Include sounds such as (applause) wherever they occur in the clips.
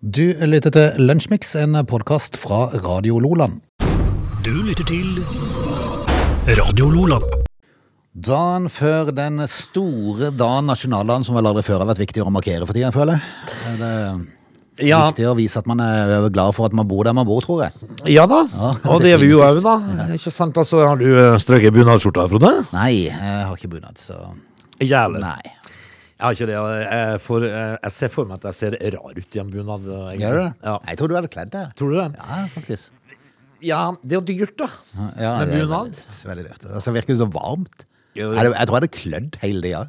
Du lytter til Lunsjmix, en podkast fra Radio Loland. Du lytter til Radio Loland. Dagen før den store dagen, nasjonaldagen, som vel aldri før har vært viktigere å markere for tida, føler jeg. Det er Ja, viktig å vise at man er glad for at man bor der man bor, tror jeg. ja da, Ja, og det er vi jo òg, da. da. Ikke sant, altså, Har du eh, strøket bunadsskjorta, Frode? Nei, jeg har ikke bunad, så Jævlig. Nei. Jeg har ikke det. Jeg, får, eh, jeg ser for meg at jeg ser rar ut i en bunad. eh. Gjør du det? Ja. Jeg tror du hadde kledd det. Tror du det? Ja, faktisk. Ja, det er jo dyrt, da. Ja, Med bunad? veldig, veldig dyrt. Altså, virker det så varmt. Ja, Jeg, jeg tror jeg hadde klødd hele tida.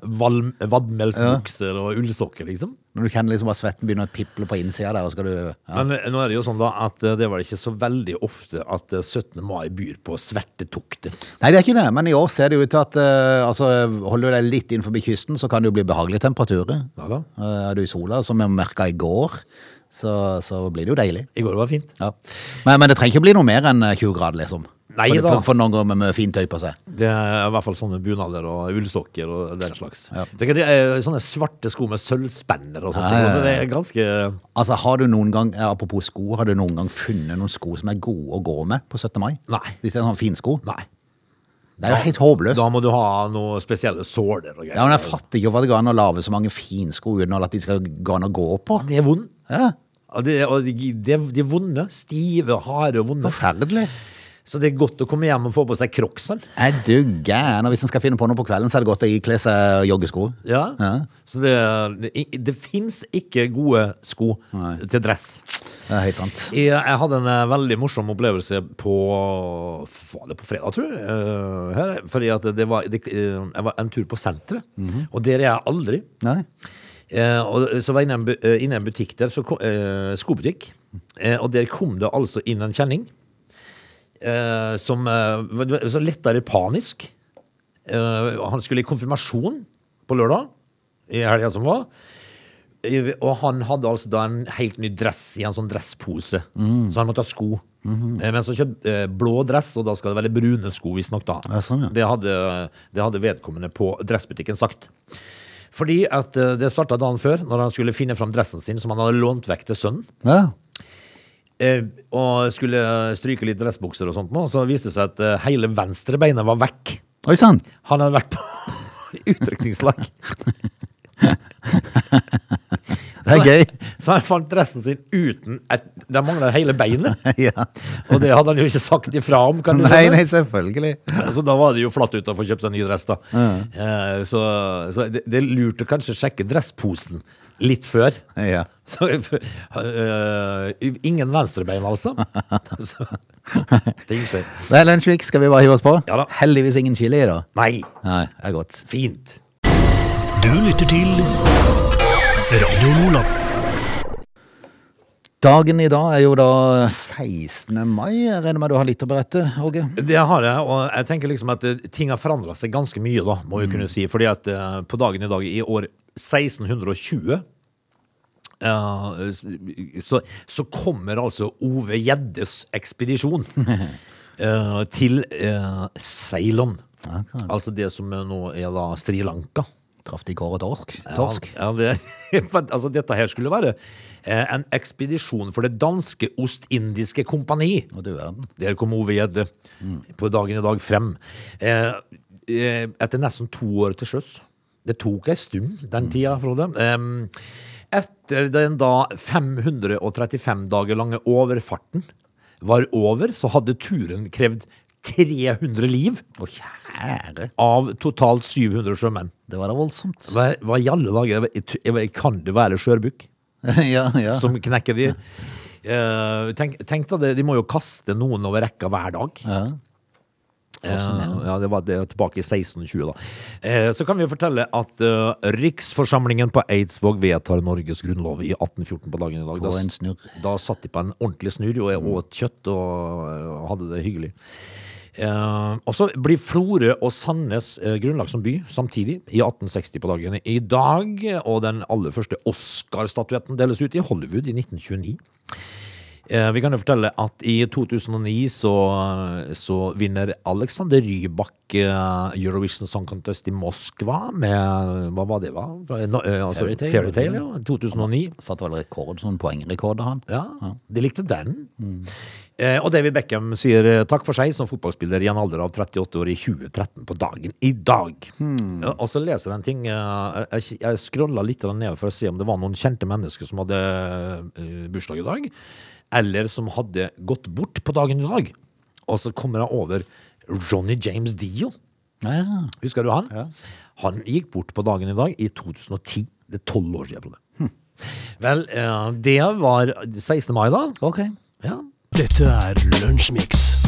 Vadmelsbukse ja. og ullsokker, liksom. Når du kjenner liksom at svetten begynner å piple på innsida der, og skal du ja. Men eh, nå er det jo sånn da at eh, det var ikke så veldig ofte at eh, 17. mai byr på svertetokter. Nei, det er ikke det, men i år ser det ut til at uh, altså, holder du deg litt innenfor kysten, så kan det jo bli behagelige temperaturer. Ja da. Uh, Er du i sola, som jeg merka i går, så, så blir det jo deilig. I går var det fint. Ja. Men, men det trenger ikke bli noe mer enn 20 grader, liksom. Nei for, da. for, for noen går med, fint tøy på seg. Det er i hvert fall sånne bunader og ullsokker og den slags. Ja. Det er, sånne svarte sko med sølvspenner og sånt. Ja. Det er ganske Altså, har du noen gang, eh, Apropos sko, har du noen gang funnet noen sko som er gode å gå med på 17. mai? Nei. Hvis det er sånne finsko? Nei. Det er jo helt håpløst. Da må du ha noen spesielle såler og greier. Ja, men Jeg fatter ikke hvorfor det går an å lage så mange finsko uten at de skal gå an å gå på. Det er vondt. Ja, Og de, de, de er vonde. Stive, harde og vonde. Forferdelig. Så det er godt å komme hjem og få på seg crocsen. Er du gæren? Hvis en skal finne på noe på kvelden, så er det godt å ikle seg joggesko. Ja. Ja. Så det, det, det fins ikke gode sko Nei. til dress. Det er helt sant. Jeg, jeg hadde en eh, veldig morsom opplevelse på Var det på fredag, tror jeg? eh, her, fordi at det var, det, eh, jeg var en tur på senteret, og der er jeg aldri. Nei? Eh, og så var jeg inne i en, butikk der, så eh, skobutikk, eh, og der kom det altså inn en kjenning eh, som eh, så lettere panisk. Eh, han skulle i konfirmasjon på lørdag, i helga som var. Og han hadde altså da en helt ny dress i en sånn dresspose, så han måtte ha sko. Eh, Men så kjøpte eh, blå dress, og da skal det være brune sko, visstnok. da. Ja, sånn, ja. Det hadde, det hadde vedkommende på dressbutikken sagt. Fordi at eh, det starta dagen før, når han skulle finne fram dressen sin som han hadde lånt vekk til sønnen. Ja. Eh, og skulle stryke litt dressbukser og sånt, nå, så viste det seg at eh, hele venstre beinet var vekk. Oi sann! Han hadde vært på (laughs) utrykningslag. (laughs) Det er gøy. Så han fant dressen sin uten et, Det mangla hele beinet. (laughs) ja. Og det hadde han jo ikke sagt ifra om. kan du Nei, nei, selvfølgelig. Så da var det jo flatt ut å få kjøpt seg ny dress, da. Eh, så så det, det er lurt å kanskje sjekke dressposen litt før. Ja. (laughs) Så, uh, ingen venstrebein, altså. (laughs) Så, ting skjer. Det er Lunsjvik, skal vi bare hive oss på? Ja da. Heldigvis ingen chili i da. Nei, Nei, det er godt. fint. Du lytter til Radio Lola. Dagen i dag er jo da 16. mai. Jeg regner med du har litt å berette, Åge? Det har jeg, og jeg tenker liksom at eh, ting har forandra seg ganske mye, da, må vi kunne si. Fordi at eh, på dagen i dag, i år 1620 eh, så, så kommer altså Ove Gjeddes ekspedisjon (laughs) til Ceylon. Ceylon. Altså det som nå er da Sri Lanka. Traff de og torsk? Torsk? Ja, ja, det, (laughs) altså dette her skulle være eh, en ekspedisjon for det danske Ostindiske kompani. Det du verden. Der kom Ove Gjedde på dagen i dag frem. Eh, eh, etter nesten to år til sjøs. Det tok ei stund, den tida, Frode. Eh, etter den da 535 dager lange overfarten var over, så hadde turen krevd 300 liv Å, kjære. av totalt 700 sjømenn. Det var da voldsomt. Hva, hva i alle dager jeg vet- Kan det være skjørbukk (laughs) ja, ja. som knekker de? Eh, tenk, tenk det, De må jo kaste noen over rekka hver dag. ja. Eh, ja, det var det var tilbake i 1620, da. Eh, så kan vi jo fortelle at eh, Riksforsamlingen på Eidsvåg vedtar Norges grunnlov i 1814 på dagen i dag. På en snurr. da satt de på en ordentlig snurr og åt kjøtt og eh, hadde det hyggelig. Eh, og så blir Florø og Sandnes eh, grunnlagt som by samtidig, i 1860 på dagen i dag. Og den aller første Oscar-statuetten deles ut i Hollywood i 1929. Eh, Vi kan jo fortelle at i 2009 så, så vinner Alexander Rybak eh, Eurovision Song Contest i Moskva med Hva var det, hva? Fra- no- eh, altså, Fairytale. Fairytale, ja. 2009. Satte vel rekord, sånn poengrekord, han. Ja, de likte den. Eh, og David Beckham sier eh, takk for seg som fotballspiller i en alder av 38 år i 2013 på dagen i dag. Hmm. og så leser jeg en ting eh, Jeg, jeg scrolla litt ned for å se om det var noen kjente mennesker som hadde eh, bursdag i dag, eller som hadde gått bort på dagen i dag. Og så kommer jeg over Ronny James Dio. Ja, Husker du han? Ja. Han gikk bort på dagen i dag i 2010. Det er tolv år siden. Frode. Vel, eh, det var 16. mai, da. ok. Ja. Dette er Lunsjmix.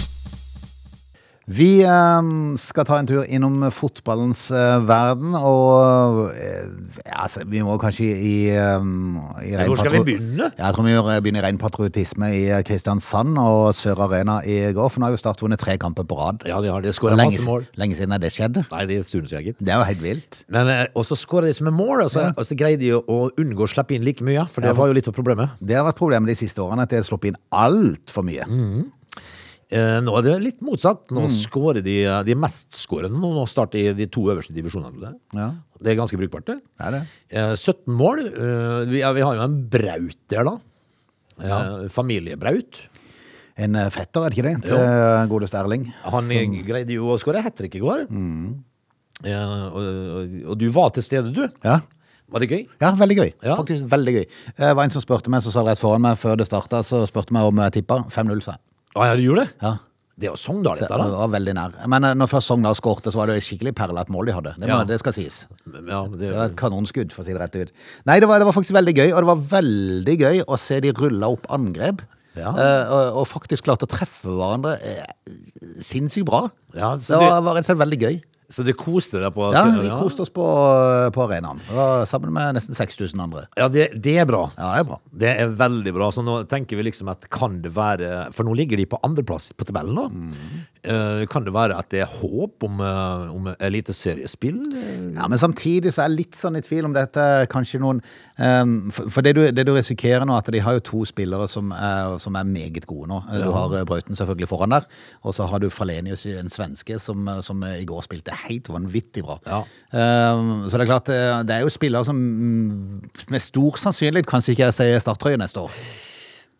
Vi eh, skal ta en tur innom fotballens eh, verden, og eh, altså, vi må kanskje i, i Hvor skal vi begynne? Jeg tror vi begynner i ren patriotisme i Kristiansand og Sør Arena i går, for nå har jo Start vunnet tre kamper på rad. Ja, de har det. Skåra masse mål. lenge siden er det skjedde? Nei, det er en stund siden, gitt. Det er jo helt vilt. Men og så skåra de som en mål, og så, og så greide de å, unngå å slippe inn like mye. For det Ja, var jo litt av problemet. Det har vært problemet de siste årene, at de har sluppet inn altfor mye. Eh, nå er det litt motsatt. Mm. Nå skårer de De mestskårende nå, starter i de to øverste divisjonene. Ja, Det er ganske brukbart, det. er det. Eh, 17 mål. Eh, vi, ja, vi har jo en Braut der, da. Ja. Familiebraut. En eh, fetter, er det ikke det, til eh, godeste Erling? Han Som- greide jo å skåre hat trick i går. Mm. og, og, du var til stede, du. Ja. Var det gøy? Ja, veldig gøy. Ja. Faktisk veldig gøy. Eh, Det var en som spurte meg, som sa rett foran meg før det starta, så spurte meg om jeg tippa. 5-0, sa jeg. Å ja, du gjorde det? Ja. Det var Sogndal, dette, da. Det var veldig nær. Men eh, når først Sogndal skårte, så var det skikkelig perlet et mål de hadde. Det, må, Ja. det skal sies. Ja, det, Det var et kanonskudd, for å si det rett ut. Nei, det var, det var faktisk veldig gøy, og det var veldig gøy å se de rulle opp angrep. Ja. eh, og, og faktisk klarte å treffe hverandre eh, sinnssykt bra. Ja, det så var, det- var rett og slett veldig gøy. Så det koste deg på Ja, vi koste oss på, på arenaen. Det var Sammen med nesten 6000 andre. Ja, det, det er bra. Ja, det er bra. Det er veldig bra. Så nå tenker vi liksom at kan det være For nå ligger de på andreplass på tabellen nå. Eh, kan det være at det er håp om, uh, om eliteseriespill? Eh, Ja, Men samtidig så er jeg litt sånn i tvil om dette er kanskje noen um, For, for det, du, det du risikerer nå, at de har jo to spillere som er, som er meget gode nå. Du har eh, Brauten selvfølgelig foran der, og så har du Fralenius, en svenske, som, eh, som i går spilte helt vanvittig bra. Ja. Um, så det er klart, eh, det er jo spillere som mm, med stor sannsynlighet kanskje ikke sier starttrøye neste år.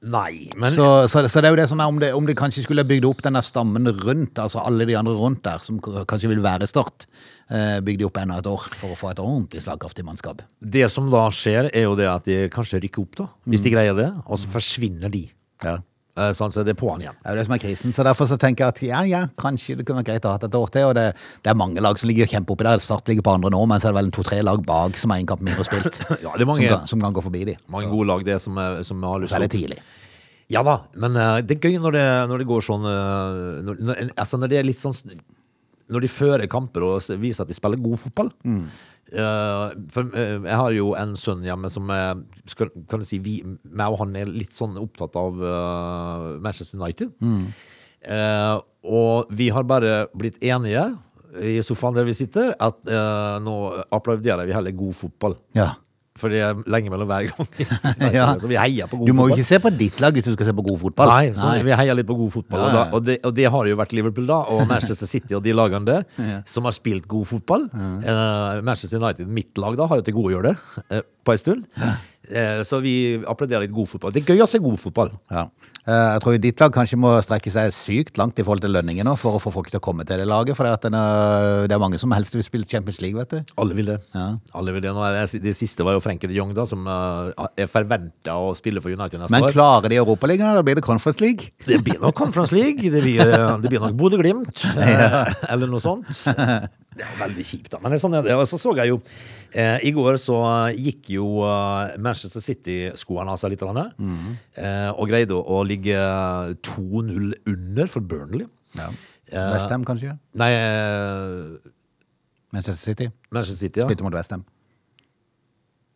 Nei, men så, så, så det er jo det som er om de, om de kanskje skulle bygd opp denne stammen rundt, altså alle de andre rundt der, som kanskje vil være Start, eh, bygd opp enda et år for å få et ordentlig slagkraftig mannskap. det som da skjer, er jo det at de kanskje rykker opp, da. Hvis de greier det. Og så forsvinner de. Ja. Eh, sånn, så det er på'n igjen. Det er jo det som er krisen, så derfor så tenker jeg at ja, ja, kanskje det kunne vært greit å ha et år til, og det, det er mange lag som ligger kjempe oppi der. Start ligger på andre nå, men så er det vel en to-tre lag bak som har en kamp mindre spilt, (laughs) Ja, det er mange, som, kan, som kan gå forbi de. mange gode lag, det, som, er- som har lyst Så er til det tidlig. Ja da, men uh, det er gøy når det, når det går sånn uh, når, Altså når det er litt sånn Når de fører kamper og viser at de spiller god fotball. Eh, for uh, jeg har jo en sønn hjemme som er skal, Kan du si vi, meg og han er litt sånn opptatt av uh, Manchester United. Eh, og vi har bare blitt enige i sofaen der vi sitter, at eh, nå applauderer vi heller god fotball. Ja. For det er lenge mellom hver gang. (laughs) Ja. Så vi heier på god fotball. Du må jo ikke se på ditt lag hvis du skal se på god fotball. Nei, så vi heier litt på god fotball. Ja, Og, da, og, det, og det har jo vært Liverpool da, og (laughs) Manchester City og de lagene der, som har spilt god fotball. Uh, Manchester United, mitt lag, da, har jo til gode å gjøre det uh, (laughs) på en stund. Uh, så vi applauderer litt god fotball. Det er gøy å se god fotball. Ja. Eh, Jeg tror ditt lag kanskje må strekke seg sykt langt i forhold til lønninger nå for å få folk til å komme til det laget. For det, eh, det er mange som helst vil spille Champions League, vet du. Alle vil det. Ja. Alle vil det. Det, siste var jo Frenkie de Jong, da, som eh, er forventa å spille for United neste Men år. klarer de Europaligaen, da blir det Conference League. Det blir nok Conference League. Det blir, det blir nok Bodø-Glimt. (laughs) ja. Eller noe sånt. (laughs) Det er veldig kjipt, da. Men det sånn. Og så så jeg jo eh, I går så gikk jo eh, Manchester City-skoene av seg litt. Mm. eh, og greide å, ligge 2-0 under for Burnley. Ja. Eh, Westham, kanskje? Nei, eh, Manchester City. Manchester City, ja. Spilte mot Westham.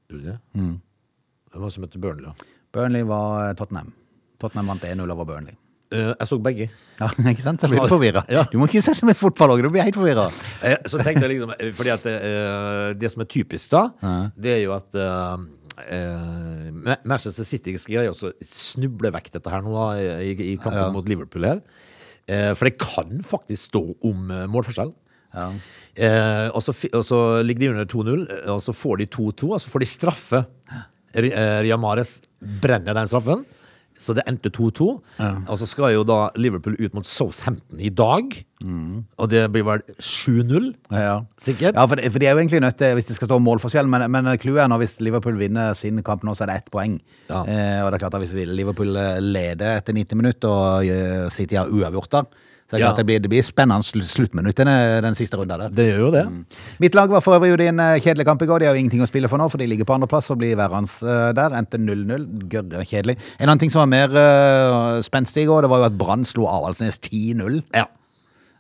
Gjorde de det? Hvem var det som møtte Burnley, da? Burnley var eh, Tottenham. Tottenham vant 1-0 over Burnley. Eh, jeg så begge. Ja, (laughs) ikke sant? Så blir du (laughs) forvirra. Ja. Du må ikke se som et fotball òg, du blir helt forvirra. Eh, Så tenkte jeg liksom eh, Fordi at det som er typisk da, det er jo at Manchester City skal greie å snuble vekk dette her nå da, i, i kampen Ja. mot Liverpool her. For det kan faktisk stå om målforskjell. Ja. Eh, og, så, ligger de under 2-0, eh, og så får de 2-2, og så får de straffe. Ria Mares brenner den straffen, så det endte 2-2. Og så skal jo da Liverpool ut mot Southampton i dag, og det blir vel 7-0, Ja. sikkert? Ja, for, de, for de er jo egentlig nødt til, hvis det skal stå målforskjell, men, men clouet er hvis Liverpool vinner sin kamp nå, så er det ett poeng. Ja. Eh, og det er klart at hvis Liverpool eh, leder etter 90 minutter og City har uavgjort da, så Ja. det blir, det blir spennende sluttminuttene sluttminutt den, siste runden der. Det gjør jo det. Mitt lag var for øvrig i en eh, kjedelig kamp i går. De har jo ingenting å spille for nå, for de ligger på andreplass og blir værende eh, der. Endte 0-0. Gørre kjedelig. En annen ting som var mer uh, spenstig i går, det var jo at Brann slo Avaldsnes 10-0. Ja.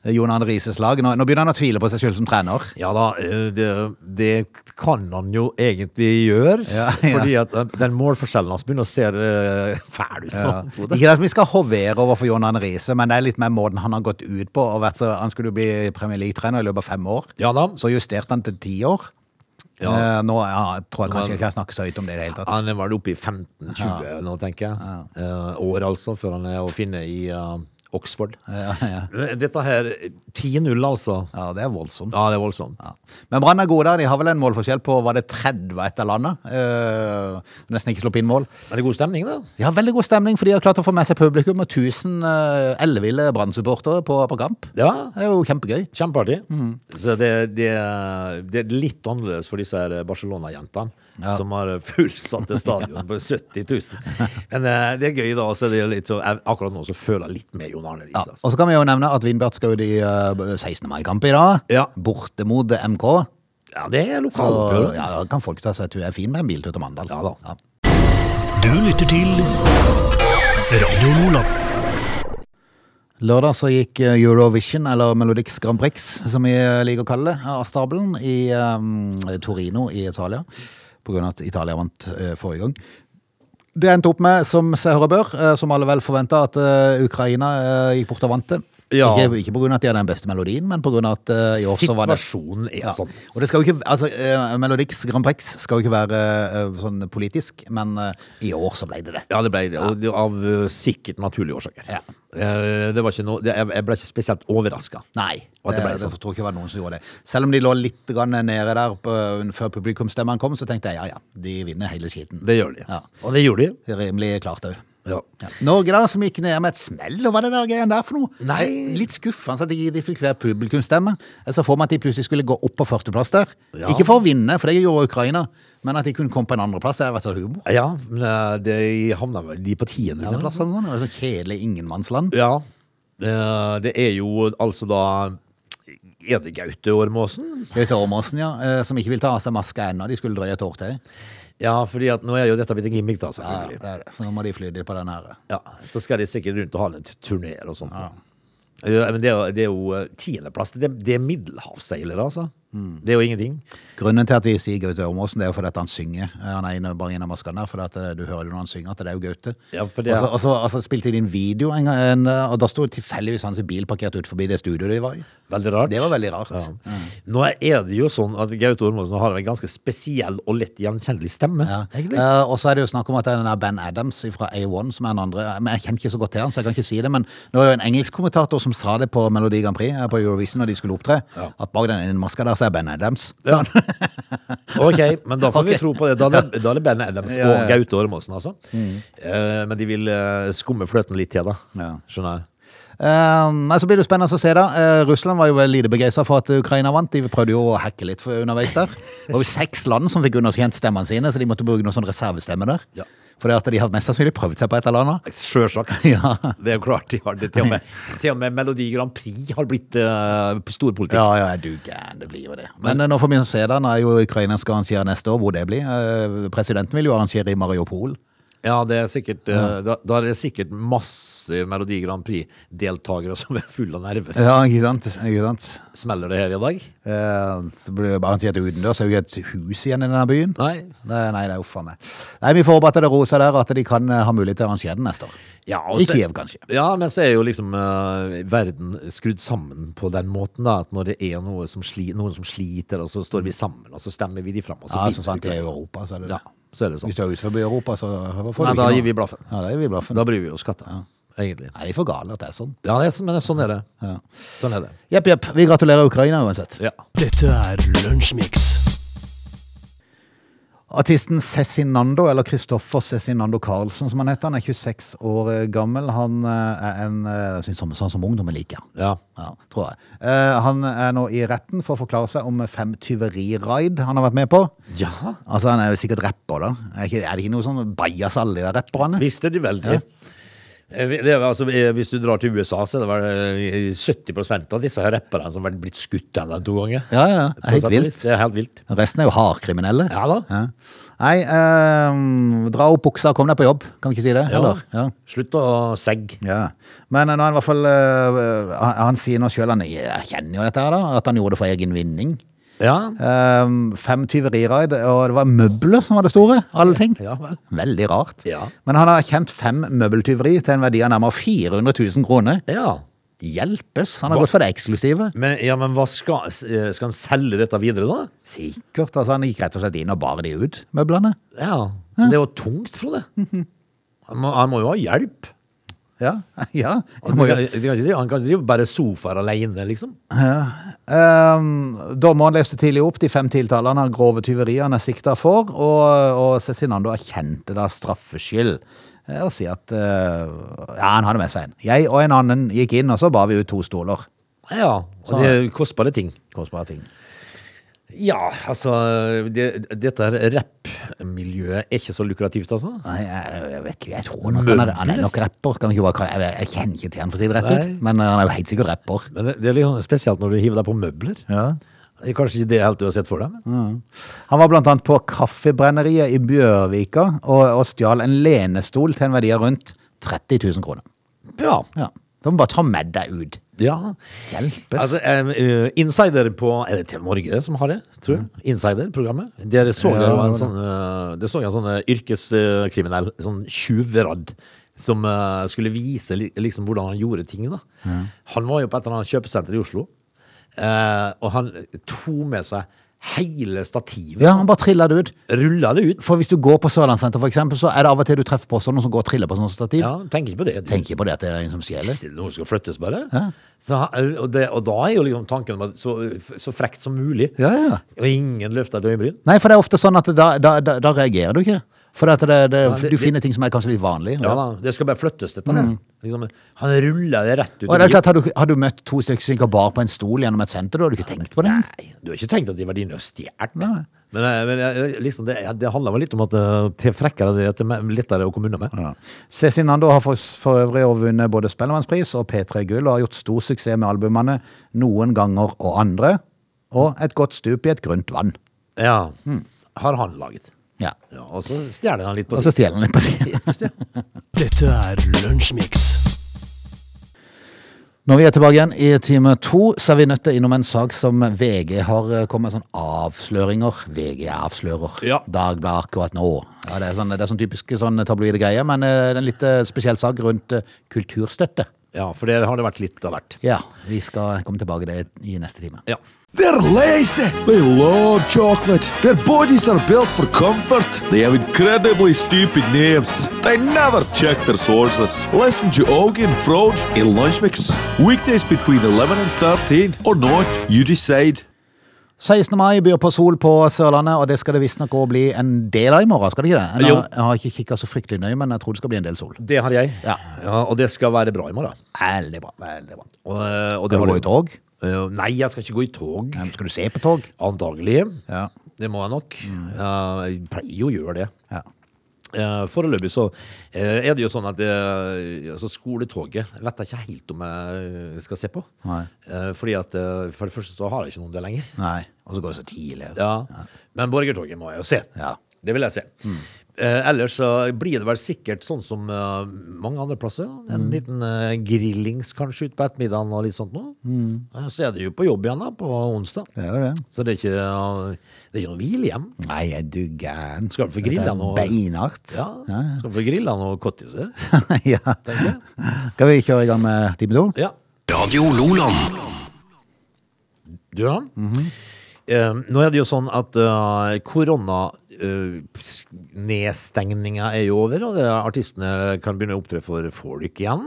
Jon Arne Rises lag. Nå, nå begynner han å tvile på seg selv som trener. Ja da, eh, det, det kan han jo egentlig gjøre. Ja, (laughs) ja. Fordi at eh, den målforskjellen hans begynner å se eh, fæl ut. Ja. Ikke at vi skal hovere overfor Jon Arne Riise, men det er litt mer måten han har gått ut på. Så, han skulle jo bli Premier League-trener i løpet av fem år. Ja da. Så justerte han til ti år. Ja. Eh, nå ja, tror jeg kanskje ikke jeg snakker så høyt om det i det hele tatt. Han er vel oppe i 15-20 nå, tenker jeg. Eh, år, altså, før han er å finne i eh, Oxford. Ja, ja. Dette her 10-0, altså. ja, det er voldsomt. Ja, det er voldsomt. Ja. Men Brann er gode der. De har vel en målforskjell på var det 30 etter landet. Uh, nesten ikke sluppet inn mål. Er det god stemning, da. Har veldig god stemning, for de har klart å få med seg publikum og 1000 uh, elleville Brann-supportere på, på kamp. Ja, Det er jo kjempegøy. kjempeartig. Mm. Så det, det, det er litt annerledes for disse Barcelona-jentene. Ja. Som har fullsatte stadion på 70 000. Men uh, det er gøy, da. Så det er litt så, jeg- akkurat nå så føler jeg litt med Jon Arne Riise. Ja. altså. Og så kan vi jo nevne at Vindbjart skal ut i uh, 16. mai-kamp i dag. Ja. Borte mot MK. Ja, det er lokaloppgjør. ja, da kan folk ta seg tur. Det er fin med en biltur til Mandal. Ja da. Du lytter til Radio Nordland. Lørdag så gikk eh, Eurovision, eller Melodix Grand Prix, som vi eh, liker å kalle det, av stabelen i um, Torino i Italia. Av at Italia vant eh, forrige gang. Det endte opp med, som seg hører bør, eh, som alle vel forventa, at eh, Ukraina gikk bort og vant det. Ja. Ikke, ikke av at de hadde den beste melodien, men av at uh, i år så var det Situasjonen er Ja. sånn. Og det skal jo ikke, altså, uh, Melodix Grand Prix skal jo ikke være uh, sånn politisk, men eh, i år så ble det det. Ja, det ble det. Og det av sikkert naturlige årsaker. Ja. Eh, Det var ikke noe, det, jeg ble ikke spesielt overraska. Nei, Og det, det ble det, sånn. tror jeg ikke det var noen som gjorde det. Selv om de lå litt nede der på, før publikumsstemmene kom, så tenkte jeg ja ja, de vinner hele skiten. Det gjør de. Ja. Og det gjorde de. Rimelig klart òg. Ja. Ja. Norge da, som gikk ned med et smell, og hva er det der greien der for noe? Nei. Litt skuffende at de, de fikk hver publikumsstemme. Jeg så for meg at de plutselig skulle gå opp på førsteplass der. Ja. Ikke for å vinne, for det gjorde Ukraina, men at de kunne komme på en andreplass. Det hadde vært så humor. Ja, men de det havna vel de på Tiendeplass eller noe. Sånn kjedelig ingenmannsland. Ja. Eh, Det er jo altså da Er det Gaute Ormåsen? Gaute Ormåsen, ja, eh, som ikke vil ta av seg maska ennå. De skulle drøye et år til. Ja, fordi at nå er jo dette blitt en gimmick, da, Ja, det er det. Så nå må de fly de på den her. Ja, Så skal de sikkert rundt og ha en turné og sånt. Ja. Men det er, jo- det er jo eh, tiendeplass. Det, det er middelhavsseilere, altså. Mm. Det er jo ingenting. Grunnen til at vi sier Gaute Ormåsen, det er jo fordi at han synger. Eh, Han er inne, bare inne av maskene der, for at eh, du hører jo når han synger at det er jo Gaute. Ja, Og så- er- Og så og spilte de en video, en, gang, en, eh, og da sto tilfeldigvis hans bil parkert ut forbi det studioet de var i. Veldig rart. Det var veldig rart. Ja. Nå er det jo sånn at Gaute Ormåsen har en ganske spesiell og lett gjenkjennelig stemme. Ja. Eh, og så er det jo snakk om at det er den der Ben Adams fra A1 som er den andre. Men Jeg kjenner ikke så godt til han, så jeg kan ikke si det. Men det var jo en engelsk kommentator som sa det på Melodi Grand Prix på Eurovision når de skulle opptre. At bak den maska der så er Ben Adams. Ja. Sånn. (laughs) Ok, men da får vi tro på det. Da er det, da er det Ben Adams Ja, ja. og Gaute Ormåsen, altså. Eh, men de vil uh, skumme fløten litt til, da. Ja. Skjønner jeg. Men så blir det spennende å se, da. Uh, Russland var jo lite begeistra for at Ukraina vant. De prøvde jo å hacke litt underveis der. Det var jo seks land som fikk underkjent stemmene sine, så de måtte bruke noen sånn reservestemme der. Ja. For at de har mest sannsynlig prøvd seg på et eller annet. Sjølsagt. (laughs) Ja. Det er jo klart de har det. Til og med, til og med Melodi Grand Prix har blitt uh, storpolitikk. Ja, ja, du gæren, det blir jo det. Men Men nå får vi se da, er jo Ukraina skal arrangere neste år, hvor det blir. Uh, Presidenten vil jo arrangere i Mariupol. Ja, det er sikkert, ja. da, da er det sikkert masse Melodi Grand Prix-deltakere som er fulle av nerver. Ja, ikke sant? Ikke sant? Smeller det her i dag? Eh, Så blir det bare arrangert utendørs, så er jo ikke et hus igjen i denne byen. Nei. Nei, nei, det er uffa meg. Nei, vi får håpe at det seg der, at de kan eh, ha mulighet til å arrangere den neste år. Ja, I Kiev, kanskje. Ja, men så er jo liksom uh, verden skrudd sammen på den måten da, at når det er noe som sli, noen som sliter, og så står vi sammen, og så stemmer vi de fram. Og så Ja, så sant det er i Europa, så er det Ja, det. Så er det sånn. Hvis du er utenfor Europa, så får du Nei, ikke da noe. gir vi blaffen. Ja, da gir vi blaffen. Da bryr vi oss katta. egentlig. Nei, det er for gale at det er sånn. Ja, det er, men sånn er det. Ja. Sånn er det. Jepp, jepp. Vi gratulerer Ukraina uansett. Ja. Dette er Lunsjmix. Artisten Cezinando, eller Kristoffer Cezinando Carlsen, som han heter, han er 26 år gammel. Han eh, er en eh, som, sånn som ungdommen liker. ja. Ja, tror jeg. Eh, han er nå i retten for å forklare seg om fem tyveriraid han har vært med på. Ja, Altså, han er jo sikkert rapper, da. Er, det ikke noe sånn bajas alle de der rapperne? visste de veldig. det. Eh, Det altså, eh, hvis du drar til USA, så er det vel eh, 70% av disse her rapperne som har blitt skutt en eller to ganger. Ja, ja. Helt vilt. Helt vilt. Resten er jo hardkriminelle. Ja da. Ja. Nei, eh, dra opp buksa og kom deg på jobb. Kan vi ikke si det? Ja. Ja. Slutt å segge. Ja. Men nå er han i hvert fall eh, han, han sier nå sjøl, han kjenner jo dette her, da, at han gjorde det for egen vinning. Ja. Um, fem tyveriraid, og det var møbler som var det store. Alle ting. Ja vel. Veldig rart. Ja. Men han har erkjent fem møbeltyveri til en verdi av nærmere 400 000 kroner. Ja. Hjelpes! Han har Hva? gått for det eksklusive. Men, ja, men skal, eh, skal han selge dette videre, da? Sikkert. altså Han gikk rett og slett inn og bar de ut, møblene. Ja. Det er jo tungt, Frode. Han må, han må jo ha hjelp. Ja. (laughs) ja. Han kan, han kan ikke bare sofaer alene, liksom. Ehm, dommeren leste tidlig opp de fem tiltalene av grove tyverier han er sikta for, og, og Cezinando erkjente da straffskyld. eh, Og sier at uh, ja, han hadde med seg en. Jeg og en annen gikk inn, og så bar vi ut to stoler. Ja, og det er kostbare ting. Kostbare ting. Ja, altså det, Dette rappmiljøet er ikke så lukrativt, altså. Nei, jeg, jeg vet ikke, jeg tror nok han er, han er nok rapper. Kan ikke bare, kalle- jeg, jeg kjenner ikke til han for å si det rett ut, Nei. men eh, han er jo helt sikkert rapper. Men det, det er litt sånn spesielt når du hiver deg på møbler. Ja. Det er kanskje ikke det helt du har sett for deg. Men. Han var blant annet på kaffebrenneriet i Bjørvika og, og stjal en lenestol til en verdi av rundt 30 000 kroner. Ja. Ja. Du må bare ta med deg ut. Ja. Hjelpes. Altså, eh, eh, Insider på Er det TV Norge som har det, tror jeg? Insider-programmet. Der så jeg Ja, en sånn eh, Det så jeg en sånn eh, yrkeskriminell, sånn tjuveradd, som eh, skulle vise li- liksom hvordan han gjorde ting. da. Han var jo på et eller annet kjøpesenter i Oslo, eh, og han tok med seg hele stativet. ja, han bare triller det ut. Rulla det ut. For hvis du går på Sørlandssenter for eksempel, så er det av og til du treffer på sånne som går og triller på sånne stativ. Ja, tenker ikke på det. Tenk ikke på det at det er en som stjeler. Noen skal flyttes, bare. Ja. Så, og, det, og da er jo liksom tanken om at så, så frekt som mulig. Ja, ja. Og ingen løfter et øyenbryn. Nei, for det er ofte sånn at da, da, da, da reagerer du ikke. For det, det, det- du finner ting som er kanskje litt vanlig. Ja, da, det skal bare flyttes, dette her. Liksom, han ruller det rett ut. Mm. Og det er klart, har du, har du møtt to stykker som gikk bar på en stol gjennom et senter, da har du ikke tenkt på det? Nei, du har ikke tenkt at de var dine og stjålet? Men, eh, men eh, liksom det, det handler vel litt om at eh, til frekkere det er til lettere å komme unna med. Ja. Cezinando har for, for øvrig vunnet både Spellemannspris og P3 Gull, og har gjort stor suksess med albumene Noen ganger og andre, og Et godt stup i et grunt vann. Ja, har han laget. Ja. Ja, og så stjeler han litt på Og så stjeler han litt på siden. (laughs) Dette er Lunsjmix. Når vi er tilbake igjen i time to, så er vi nødt til innom en sak som VG har eh, kommet med sånn avsløringer. VG avslører. Ja. Dagbladet akkurat nå. Ja, det er sånn, det er sånn typiske sånn tabloide greier, men eh, det er en litt eh, spesiell sak rundt kulturstøtte. Ja, for det har det vært litt av hvert. Ja, vi skal komme tilbake til det i neste time. Ja. They're lazy. They love chocolate. Their bodies are built for comfort. They have incredibly stupid names. They never check their sources. Listen to Augie and Frode in Lunch Mix. Weekdays between 11 and 13 or not, you decide. 16. mai byr på sol på Sørlandet, og det skal det visstnok også bli en del av i morgen, skal det ikke det? Jeg har, jeg har ikke kikket så fryktelig nøye, men jeg tror det skal bli en del sol. Det har jeg. Ja. og det skal være bra i morgen. Veldig bra, veldig bra. Og, eh, og det kan du gå i tog? Eh, nei, jeg skal ikke gå i tog. Ja, men Skal du se på tog? Antagelig. Ja. Det må jeg nok. Ja, jeg pleier jo å gjøre det. Ja. Eh, Foreløpig så eh, er det jo sånn at altså skoletoget vet jeg ikke helt om jeg skal se på. Fordi at For det første så har jeg ikke noen det lenger. Nei, og så går det så tidlig. Ja. Men Borgertoget må jeg jo se. Ja. Det vil jeg se. Eh, ellers så blir det vel sikkert sånn som eh, mange andre plasser. En liten eh, grillings kanskje ut på ettermiddagen og litt sånt noe. Eh, Så er det jo på jobb igjen da, på onsdag. Det er jo det. Så det er ikke, eh, det er ikke noe hvilehjem. Nei, er du gæren? Skal du få grilla Dette er? Beinhardt. Ja, skal få grilla noen kottiser, (laughs) ja. tenker jeg. Skal vi kjøre i gang med time to? Ja. Radio Loland. Du, ja. eh, nå er det jo sånn at eh, s- nedstengninga er jo over, og det, artistene kan begynne å opptre for folk igjen.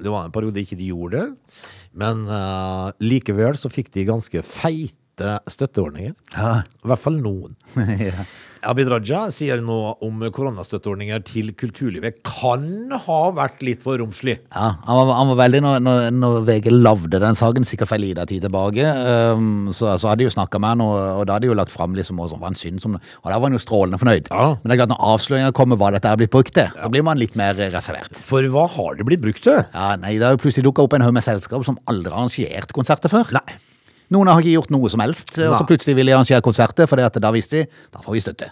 Det var en periode ikke de gjorde det. Men uh, likevel så fikk de ganske feite støtteordninger. Ja. I hvert fall noen. (laughs) ja. Abid Raja sier nå om koronastøtteordninger til kulturlivet kan ha vært litt for romslig. Ja, han var, han var veldig, når, når, når VG lavde den saken, sikkert for en liten tid tilbake, um, så, så hadde de jo snakka med han, og, og da hadde de jo lagt fram liksom, hva han en synd, som, og da var han jo strålende fornøyd. Ja. Men det er klart, når avsløringa kommer hva dette er blitt brukt til, så blir man litt mer reservert. For hva har det blitt brukt til? Ja, nei, Det har jo plutselig dukka opp en haug med selskap som aldri har arrangert konserter før. Nei. Noen har ikke gjort noe som helst, og så plutselig vil de arrangere konserter, for da visste de da får vi støtte.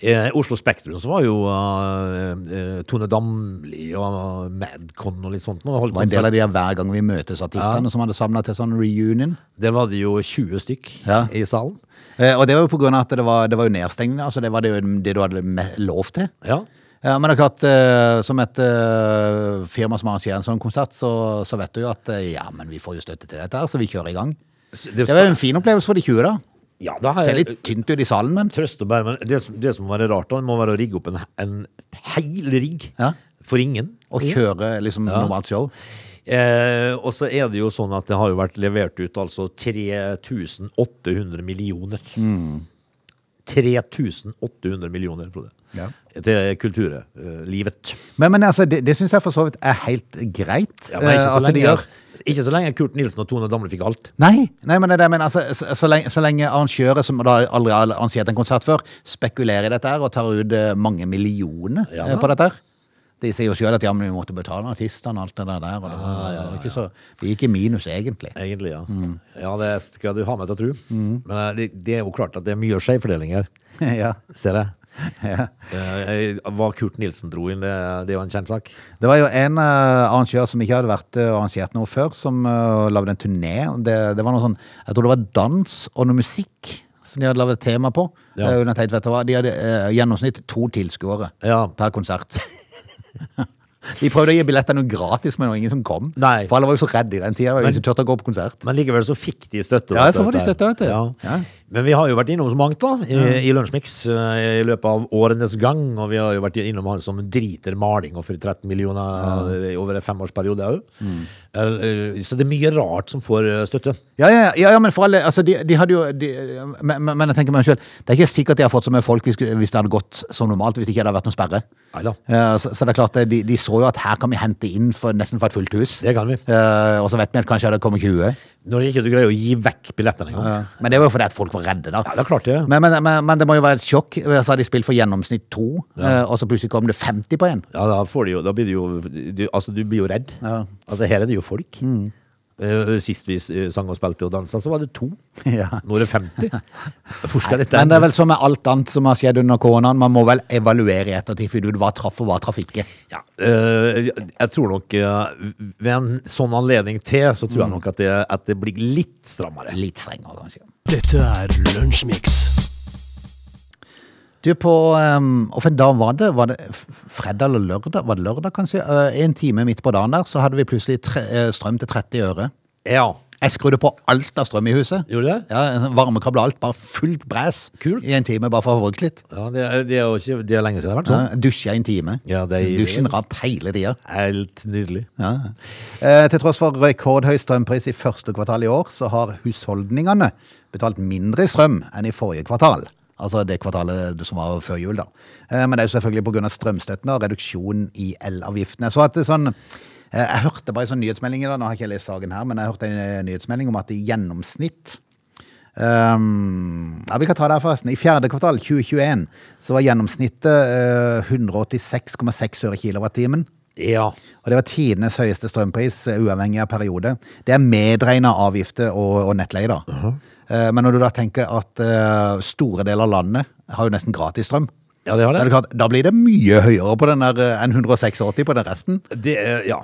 Eh, Oslo Spektrum så var jo eh, eh, Tone Damli og Madcon og litt sånt. Det var en del av de hver gang vi møtes-artistene som hadde samla til sånn reunion. Der var det jo 20 stykk Ja. i salen. Eh, og det var jo på grunn av at det var, det var jo nedstengende. altså det var det, det du hadde lov til. Ja. Ja, men det klart, eh, som et uh, firma som arrangerer en sånn konsert, så, så vet du jo at uh, ja, men vi får jo støtte til dette her, så vi kjører i gang. Det var en fin opplevelse for de 20 da. ja, da har Ser litt tynt ut i salen, men trøst og bære, men det, det som må være rart, da, må være å rigge opp en, en hel rigg Ja. for ingen. å kjøre liksom normalt show. Eh, og så er det jo sånn at det har jo vært levert ut altså 3800 millioner. Mm. 3800 millioner, Frode. Ja. Til kulturlivet. Men, men altså, det, det syns jeg for så vidt er helt greit Ja, men eh, så, at de lenge, gjør. ikke så lenge Kurt Nilsen og Tone Damli fikk alt. Nei, nei, men det men altså, så, så, lenge, så lenge arrangører som da aldri har arrangert en konsert før, spekulerer i dette her og tar ut eh, mange millioner Ja eh, på dette her. De sier jo sjøl at ja, men vi måtte betale artistene og alt det der. Og det, var, det ja, ikke så, vi gikk i minus, egentlig. Egentlig, ja. Mm. Ja, det skal du ha meg til å tro. Men eh, det, det er jo klart at det er mye skjevfordeling her, (laughs) ja, ser jeg. Ja. Eh, Hva Kurt Nilsen dro inn, det, det er jo en kjent sak. Det var jo en uh, arrangør som ikke hadde vært uh, arrangert noe før, som uh, lagde en turné. Det, det var noe sånn, jeg tror det var dans og noe musikk som de hadde lagd et tema på. Ja. Uh. De hadde gjennomsnitt to tilskuere Ja. per konsert. (laughs) De prøvde å gi billetter noe gratis, men det var ingen som kom. Nei. For alle var jo så redde i den tida. Konsert. Men likevel så fikk de støtte. Ja, så får de støtte, vet du. Ja. Ja. Men vi har jo vært innom så mangt da, i, i Lunsjmix eh, i løpet av årenes gang. Og vi har jo vært innom han som driter maling og for 13 millioner ja. over en femårsperiode òg. Mm. Så det er mye rart som får eh, støtte. Ja, ja, ja, ja, men for alle altså, de, de hadde jo de, men, men- jeg tenker meg selv Det er ikke sikkert de har fått så mye folk hvis, hvis det hadde gått som normalt, hvis det ikke hadde vært noen sperre. Så, så det er klart, de, de så jo at her kan vi hente inn for, nesten for et fullt hus. Det kan vi. Eh, og så vet vi at kanskje det kommer 20. Når ikke du greier å gi vekk billettene engang. Men det var jo fordi at folk var redde, da. Ja, det er klart det. Men, men, men, men det må jo være et sjokk. Så sa de spilt for gjennomsnitt to, ja. og så plutselig kom det 50 på en. Ja, da, får de jo, da blir du jo du, Altså, du blir jo redd. Altså, her er det jo folk. Mm. Eh, Sist vi eh, sang og spilte og dansa, så var det to. (laughs) Ja. Nå er det 50. (laughs) Hvor dette Men det er vel som med alt annet som har skjedd under koronaen. Man må vel evaluere i ettertid, finne ut hva traff og hva traff ikke. Ja, eh, jeg tror nok ved en sånn anledning til, så Mm. tror jeg nok at det, at det blir litt strammere. Litt strengere, kanskje. Dette er Lunsjmix. Du, på um, og for da var det? Var det fredag eller lørdag? Var det lørdag, kanskje? Uh, en time midt på dagen der, så hadde vi plutselig tre, uh, strøm til 30 øre. Ja, Jeg skrudde på alt av strøm i huset. gjorde du det? Ja, Varmekabler og alt, bare fullt bræs Kult. i en time, bare for å få brukt litt. Ja, det, er- det er jo ikke det er lenge siden det har vært sånn. Ja, Dusja i en time. Ja, det er- Dusjen rant hele tida. Helt nydelig. Ja. Eh, til tross for rekordhøy strømpris i første kvartal i år, så har husholdningene betalt mindre i strøm enn i forrige kvartal. Altså det kvartalet som var før jul, da. Eh, men det er jo selvfølgelig pga. strømstøtten og reduksjon i elavgiftene. Så at det sånn eh, Jeg hørte bare en sånn nyhetsmelding i dag, nå har jeg ikke lest saken her, men jeg hørte en eh, nyhetsmelding om at i gjennomsnitt Um, ja, vi kan ta det her forresten. I fjerde kvartal 2021 så var gjennomsnittet uh, 186,6 øre kilowattimen. Ja. Og det var tidenes høyeste strømpris, uavhengig av periode. Det er medregna avgifter og, og nettleie, da. Eh, Men når du da tenker at eh, store deler av landet har jo nesten gratis strøm, ja, det har det. klart, da blir det mye høyere på den der eh, enn 186 på den resten. det ja.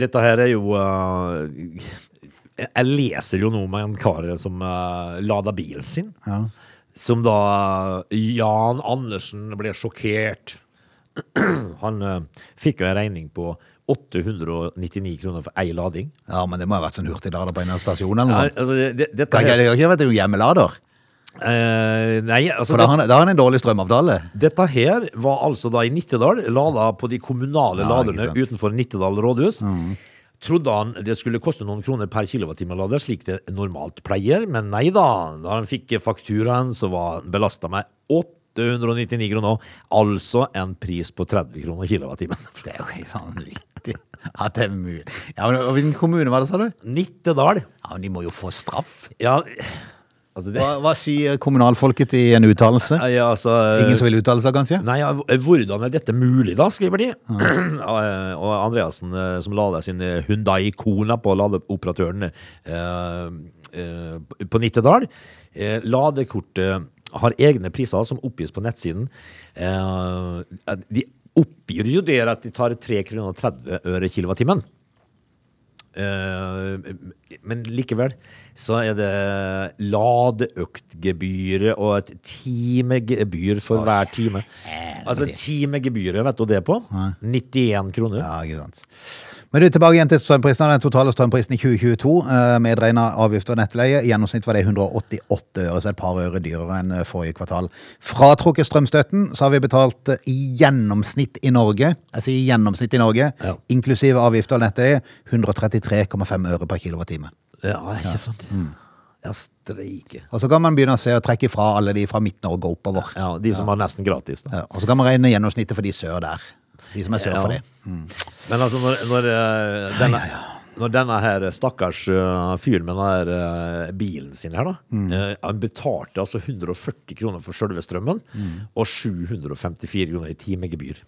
Dette her er jo uh, Jeg leser jo nå med en kar som uh, lada bilen sin. Som da Jan Andersen ble sjokkert. (clears throat) Han uh, fikk jo en regning på 899 kroner for ei lading. Ja, men det må ha vært sånn hurtiglader på en stasjon eller Ja, noe. altså, det, det, dette her, det har ikke vært en hjemmelader. Eh, nei, altså For da har han, en dårlig strømavtale. Dette her var altså da i Nittedal, lada på de kommunale Ja, laderne utenfor Nittedal rådhus. Trodde han det skulle koste noen kroner per kilowattime å lade, slik det normalt pleier, men nei da. Da han fikk fakturaen, så var belasta med 899 kroner, altså en pris på 30 kroner kilowattimen. (laughs) Det er jo helt sånn viktig at det er mulig. Ja, men og Hvilken kommune var det, sa du? Nittedal. Ja, men De må jo få straff. Ja, altså det Hva, hva sier kommunalfolket i en uttalelse? ja, altså, Ingen som vil uttale seg, kanskje? Nei, ja, hvordan er dette mulig, da, skriver de. (clears throat) og Andreassen, eh, som lader sin Hundai Hyundai Kona på ladeoperatøren eh, eh, på Nittedal. Eh, ladekortet har egne priser som oppgis på nettsiden. Eh, de oppgir jo det at de tar 3 kroner og 30 øre kilowattimen. Eh, men likevel så er det ladeøktgebyret og et timegebyr for hver time. Altså timegebyret, vet du det på? 91 kroner. Ja, ikke sant. Men du, tilbake igjen til strømprisene. Den totale strømprisen i 2022, med medregna avgifter og nettleie, i gjennomsnitt var det 188 øre, så et par øre dyrere enn eh, forrige kvartal. Fratrukket strømstøtten, så har vi betalt eh, i gjennomsnitt i Norge, jeg sier i gjennomsnitt i Norge, Ja. inklusive avgifter og nettleie, 133,5 øre per kilowattime. Ja, ikke sant? Ja, streike. Og så kan man begynne å se og trekke fra alle de fra Midt-Norge oppover. Ja, de som har nesten gratis. Ja, og så kan man regne gjennomsnittet for de sør der. De som er sør for det. Men altså, når, når, eh, denne, når denne her stakkars eh, fyren med denne her eh, bilen sin her, da eh, Han betalte altså 140 kroner for selve strømmen, og 754 kroner i timegebyr.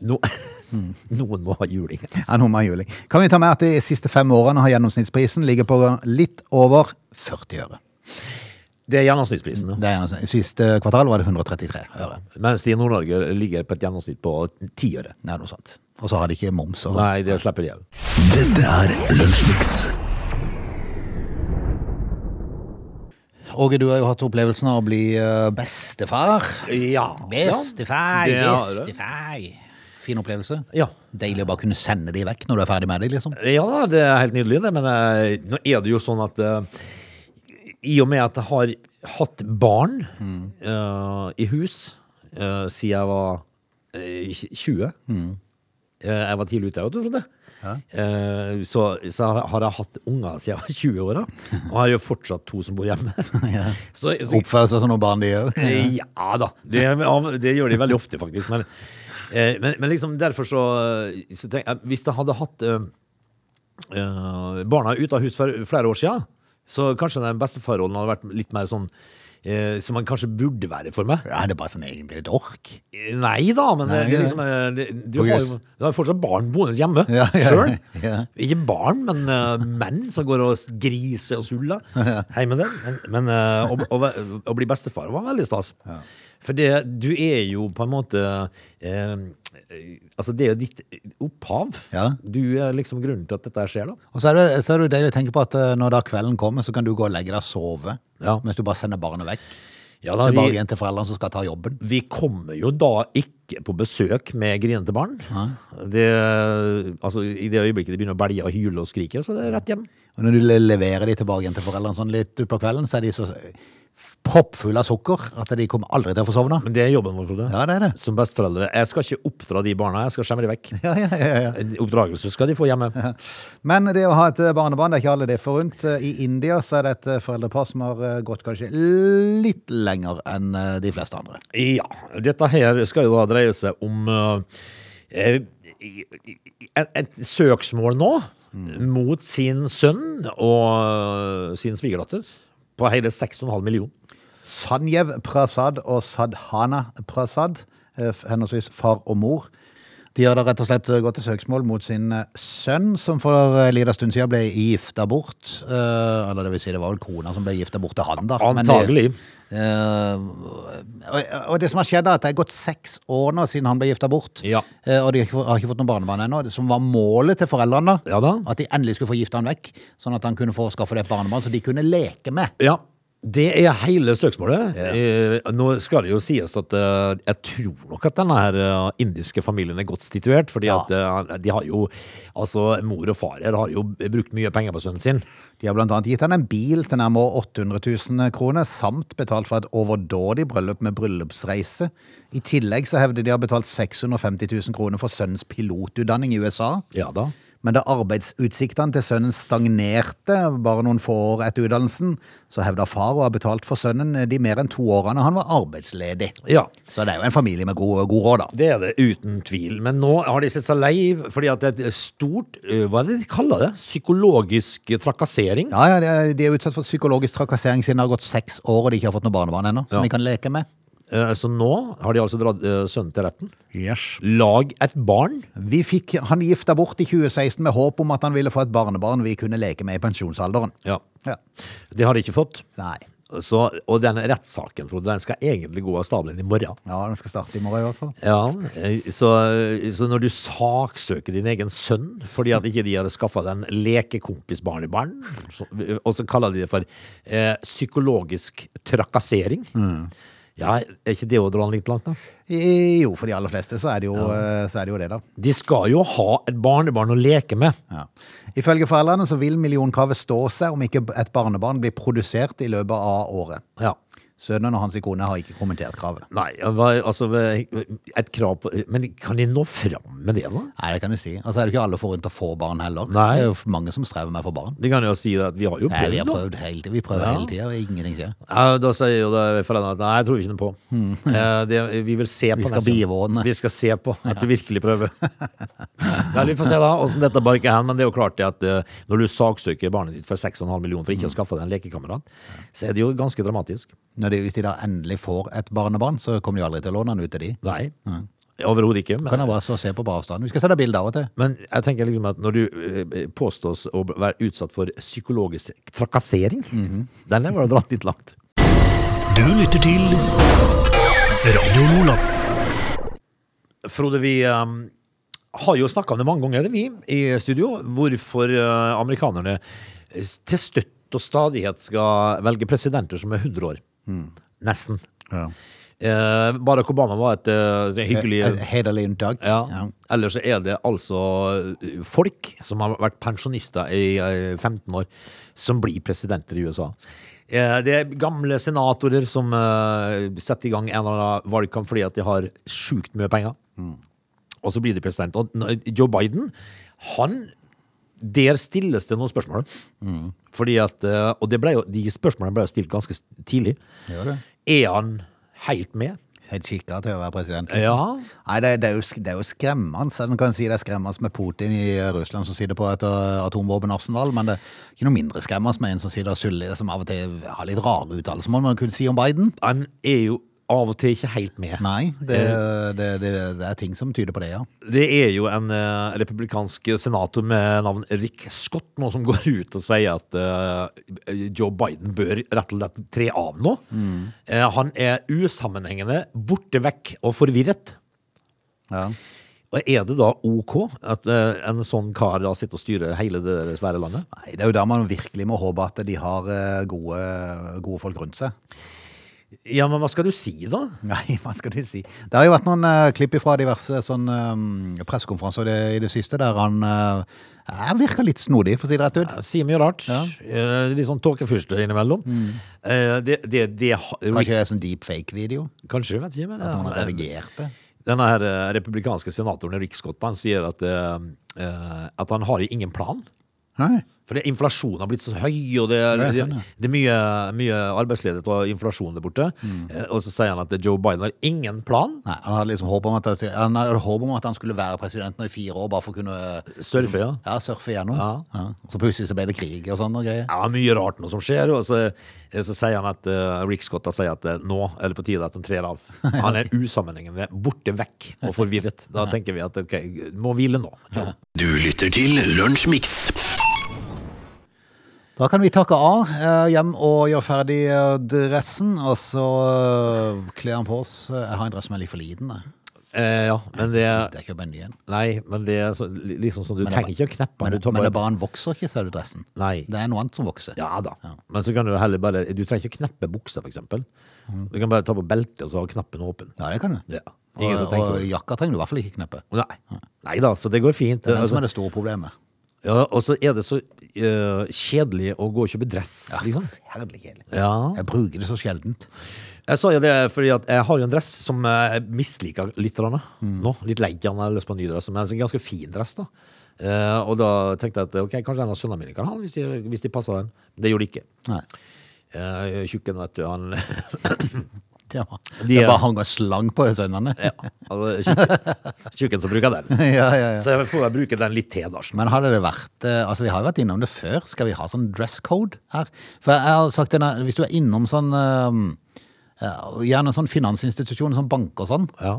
No, (laughs) Noen må ha juling. altså. Ja, må ha juling. Kan vi ta med at de siste fem årene har gjennomsnittsprisen ligget på litt over 40 øre. Det er gjennomsnittsprisen. Det er gjennomsnitt. Siste kvartal var det 133 øre. Mens de i Nord-Norge ligger på et gjennomsnitt på 10 øre. Det er noe sant. Og så har de ikke moms. Og Nei, det slipper de òg. Dette er Lunsjmix. Åge, du har jo hatt opplevelsen av å bli eh, bestefar. Ja. Bestefar, bestefar. Fin opplevelse. Ja. Deilig å bare kunne sende de vekk når du er ferdig med dem, liksom. Ja, det er helt nydelig, det. Men eh, nå er det jo sånn at eh, i og med at jeg har hatt barn eh, i hus uh, siden jeg var uh, 20 eh, Jeg var tidlig ute, vet du, Frode. Eh, så, så har jeg hatt unger siden jeg var 20 år, da. Og har jo fortsatt to som bor hjemme. (laughs) så, så, Oppfører seg som noen barn, de. Eh, Ja da, det, det gjør de veldig ofte, faktisk. Men, eh, men, men liksom derfor så, tenk, jeg, Hvis jeg hadde hatt eh, eh, barna ute av hus for flere år siden, så kanskje den bestefarrollen hadde vært litt mer sånn eh, som man kanskje burde være for meg. Ja, det er bare sånn egentlig et ork. Eh, Nei da, men det, det, er liksom, eh, det, du, har jo, du har fortsatt barn boende hjemme Ja, ja, sjøl. (laughs) ja. Ikke barn, men eh, menn som går og griser og suller (laughs) hjemme der. Men, men eh, å, å, væ- å bli bestefar var veldig stas. For det, du er jo på en måte eh, Altså, det er jo ditt opphav. Ja. Du er liksom grunnen til at dette skjer, da. Og så er, det, så er det jo deilig å tenke på at eh, når da kvelden kommer, så kan du gå og legge deg og sove. Ja. Mens du bare sender barnet vekk. Ja, da, Tilbake vi, igjen til foreldrene som skal ta jobben. vi kommer jo da ikke på besøk med grinete barn. Det, altså, I det øyeblikket de begynner å belge og hyle og skrike, så er det rett hjem. Og når du leverer de tilbake igjen til foreldrene sånn litt utpå kvelden, så er de så proppfulle av sukker at de kommer aldri til å få sovne. Men det er jobben vår, Frode. Ja, det er det. Som besteforeldre. Jeg skal ikke oppdra de barna, jeg skal skjemme de vekk. (laughs) Ja, ja, ja, ja. Oppdragelse skal de få hjemme. Men det å ha et eh, barnebarn, det er ikke alle det forunt. Eh, I India så er det et eh, foreldrepar som har gått kanskje litt lenger enn de fleste andre. Ja, dette her skal jo da dreie seg om eh, et, søksmål nå mot sin sønn og sin svigerdatter på hele 6,5 millioner. Sanjev Prasad og Sadhana Prasad, eh, henholdsvis far og mor, de har da rett og slett gått til søksmål mot sin eh, sønn, som for en liten stund siden ble gifta bort. Uh, eller det vil si, det var vel kona som ble gifta bort til han, da. Antagelig. Eh, og, og det som har skjedd er at det er gått seks år nå siden han ble gifta bort. Ja. Uh, og de har ikke, fått- har ikke fått noen barnebarn ennå. Som var målet til foreldrene. Ja da. At de endelig skulle få gifta han vekk, sånn at han kunne få skaffe det et barnebarn så de kunne leke med. Ja. Det er hele søksmålet. Yeah. nå skal det jo sies at eh, jeg tror nok at denne her eh, indiske familien er godt situert. fordi Ja. at eh, de har jo Altså, mor og far her har jo brukt mye penger på sønnen sin. De har blant annet gitt han en bil til nærmere 800 000 kroner, samt betalt for et overdådig bryllup med bryllupsreise. I tillegg så hevder de har betalt 650 000 kroner for sønnens pilotutdanning i USA. Ja da. Men da arbeidsutsiktene til sønnen stagnerte bare noen få år etter utdannelsen, så hevda far å ha betalt for sønnen de mer enn to årene han var arbeidsledig. Ja. Så det er jo en familie med god, god råd, da. Det er det uten tvil. Men nå har de sett seg lei fordi at det er et stort Hva er det de kaller det? Psykologisk trakassering? Ja, ja, de er utsatt for psykologisk trakassering siden det har gått seks år og de ikke har fått noe barnebarn ennå, som Ja. de kan leke med. Eh, Så nå har de altså dratt eh, sønnen til retten. Yes. Lag et barn. Vi fikk han gifta bort i 2016 med håp om at han ville få et barnebarn vi kunne leke med i pensjonsalderen. Ja. Ja. Det har de ikke fått. Nei. Så, og den rettssaken, Frode, den skal egentlig gå av stabelen i morgen. Ja, den skal starte i morgen i hvert fall. Ja, eh, så, så når du saksøker din egen sønn fordi at ikke de hadde skaffa deg en lekekompis barnebarn, og så kaller de det for eh, psykologisk trakassering Ja, er ikke dra litt langt, da? I- Jo, for de aller fleste så er det jo, ja. så er det, jo det, da. De skal jo ha et barnebarn å leke med. Ja. Ifølge foreldrene så vil millionkravet stå seg om ikke et barnebarn blir produsert i løpet av året. Ja. Sønnen og hans kone har ikke kommentert kravet. Nei, altså et krav på Men kan de nå fram med det, da? Nei, det kan de si. Altså er det ikke alle forunt å få barn heller. Nei. Det er jo mange som strever med å få barn. De kan jo si at vi har jo Nei, prøvd, vi har da. prøvd hele tiden. Vi prøver Ja. hele tida, og ingenting skjer. Ja, da sier jo det foreldrene at nei, jeg tror ikke noe på. (laughs) Eh, det, vi vil se Vi skal bivåne. Vi skal se på at du virkelig prøver. (laughs) ja, vi får se da åssen dette barker hen, men det er jo klart det at eh, når du saksøker barnet ditt for 6,5 millioner for ikke å skaffe deg en lekekamerat, så er det jo ganske dramatisk. Når de, hvis de da endelig får et barnebarn, så kommer de aldri til å låne den ut til de. Nei, overhodet ikke. Kan jeg bare stå og se på på avstand. Vi skal sende bilde av og til. men jeg tenker liksom at når du eh, påstås å være utsatt for psykologisk trakassering, den er vel dratt dra litt langt. Du lytter til Radio Nordland. Frode, vi um, har jo snakka om det mange ganger, vi, i studio. Hvorfor uh, amerikanerne til støtt og stadighet skal velge presidenter som er 100 år. Nesten. Eh, Barack Obama var et uh, hyggelig Et Hederlig unntak. ja. Ja. Ellers er det altså uh, folk som har vært pensjonister i uh, 15 år, som blir presidenter i USA. Eh, Det er gamle senatorer som uh, setter i gang en eller annen valgkamp fordi at de har sjukt mye penger. Og så blir de president. Og n- Joe Biden, han Der stilles det noen spørsmål. Fordi at, eh, og det ble jo, de spørsmålene ble jo stilt ganske tidlig. Er han helt med? Helt kikka til å være president. liksom. Ja. Nei, det, det, er jo, det er jo skremmende. En kan si det er skremmende med Putin i Russland som sitter på et uh, atomvåpenarsenal, men det er ikke noe mindre skremmende med en som sitter og suller, som av og til har litt rare uttalelser, må man kunne si om Biden. Han er jo av og til ikke helt med. Nei, det, det, det, det er ting som tyder på det, ja. Det er jo en uh, republikansk senator med navn Rick Scott nå som (laughs) går ut og sier at uh, Joe Biden bør rett og slett tre av nå. Eh, han er usammenhengende, borte vekk og forvirret. ja. Og er det da ok at eh, en sånn kar da sitter og styrer hele det svære landet? Nei, det er jo der man virkelig må håpe at de har uh, gode, gode folk rundt seg. Ja, men hva skal du si, da? (laughs) Nei, hva skal du si? Det har jo vært noen uh, klipp fra diverse sånn um, pressekonferanser i det, i det siste der han uh, er virka litt snodig, for å si det rett ut. Ja, sier mye rart. Eh, litt sånn tåkefyrste innimellom. Eh, det, det, det, Kanskje det er sånn deepfake-video? Kanskje, vet ikke. Men, At noen har redigert det? Denne her eh, republikanske senatoren Rick Scott han sier at, eh, eh, at han har ingen plan. Nei. For det, inflasjonen har blitt så høy, og det, er- sånn, ja. det er mye, mye arbeidsledighet og inflasjon der borte. Mm. Eh, og så sier han at Joe Biden har ingen plan. Nei, han hadde liksom håp om at, han håp om at han skulle være president nå i fire år, bare for å kunne Surfe, ja. ja, surfe gjennom. Ja. Ja. Så plutselig så ble det krig og sånn og greier. Ja, mye rart nå som skjer. Og så, eh, så sier han at uh, Rick Scott da sier at uh, nå er det på tide at han trer av. (laughs) Han er usammenhengende, borte vekk og forvirret. Da tenker vi at ok, må hvile nå. Du lytter til Lunsjmix. Da kan vi takke av, eh, hjem og gjøre ferdig eh, dressen, og så kle den på oss. Jeg har en dress som er litt for liten. Eh, ja, men det Det er ikke bare igjen. ny. Nei, men det er liksom sånn Du Men det er trenger ikke å kneppe Men, den. det, Du men det bare er bare han vokser ikke, ser du dressen. Nei. Det er noe annet som vokser. Ja da. Men så kan du heller bare Du trenger ikke å kneppe buksa, for eksempel. Du kan bare ta på beltet, og så ha knappen åpen. Ja, det kan du. Ja. Og, og jakka trenger du i hvert fall ikke kneppe. Nei. Nei da, så det går fint. Det er den som Altså, er det store problemet. Ja, og så er det så eh, kjedelig å gå og kjøpe dress, liksom. Jævlig kjedelig. Ja. Jeg bruker det så sjeldent. Jeg sa jo det fordi at jeg har jo en dress som jeg misliker litt grann, nå. Litt lei den, jeg har lyst på en ny dress, men en ganske fin dress, da. Eh, og da tenkte jeg at ok, kanskje en av sønnene mine kan ha den, hvis de, hvis de passer den. Det gjorde de ikke. Nei. Uh, Tjukken, vet du, han (laughs) Var, De er- bare hang og slang på sønnene. Ja, altså, tjukken, som bruker den. (laughs) ja, ja, ja. Så jeg får bruke den litt til, da. Men hadde det vært eh, Altså, vi har jo vært innom det før. Skal vi ha sånn dress code her? For jeg har sagt denne, hvis du er innom sånn eh, eh, Gjerne sånn finansinstitusjon, sånn bank og sånn, Ja.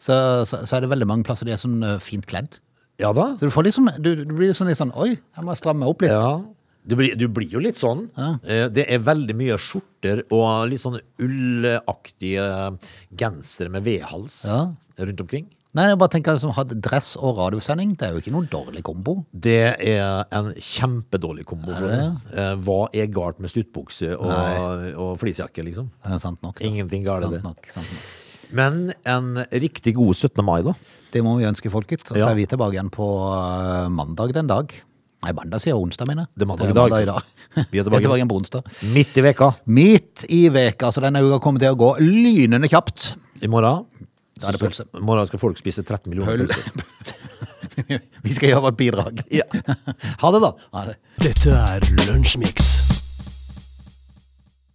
så, så, så er det veldig mange plasser de er sånn fint kledd. ja da. Så du får liksom Du, du blir sånn litt sånn Oi, jeg må stramme opp litt. Ja. Du blir, du blir jo litt sånn. Ja. Det er veldig mye skjorter og litt sånn ullaktige gensere med V-hals Ja. rundt omkring. Nei, jeg bare tenker liksom, dress og radiosending, det er jo ikke noen dårlig kombo. Det er en kjempedårlig kombo. Er det Eh, Hva er galt med stuttbukse og, og fleecejakke, liksom? Det er sant nok. da. Ingenting galt sant det. nok, sant nok. Men en riktig god 17. mai, da. Det må vi ønske folk, gitt. Og så Ja. er vi tilbake igjen på eh, mandag den dag. Nei, mandag sier onsdag, mener jeg. Det er mandag i dag. mandag i dag. Vi er (laughs) tilbake. på onsdag. Midt i veka Midt i veka, så denne uka kommer til å gå lynende kjapt. i morgen. Da er det pølse. I morgen skal folk spise 13 millioner Pøl- pølser. (laughs) Vi skal gjøre vårt bidrag. Ja. (laughs) Ha det, da. Ha det. Dette er Lunsjmix.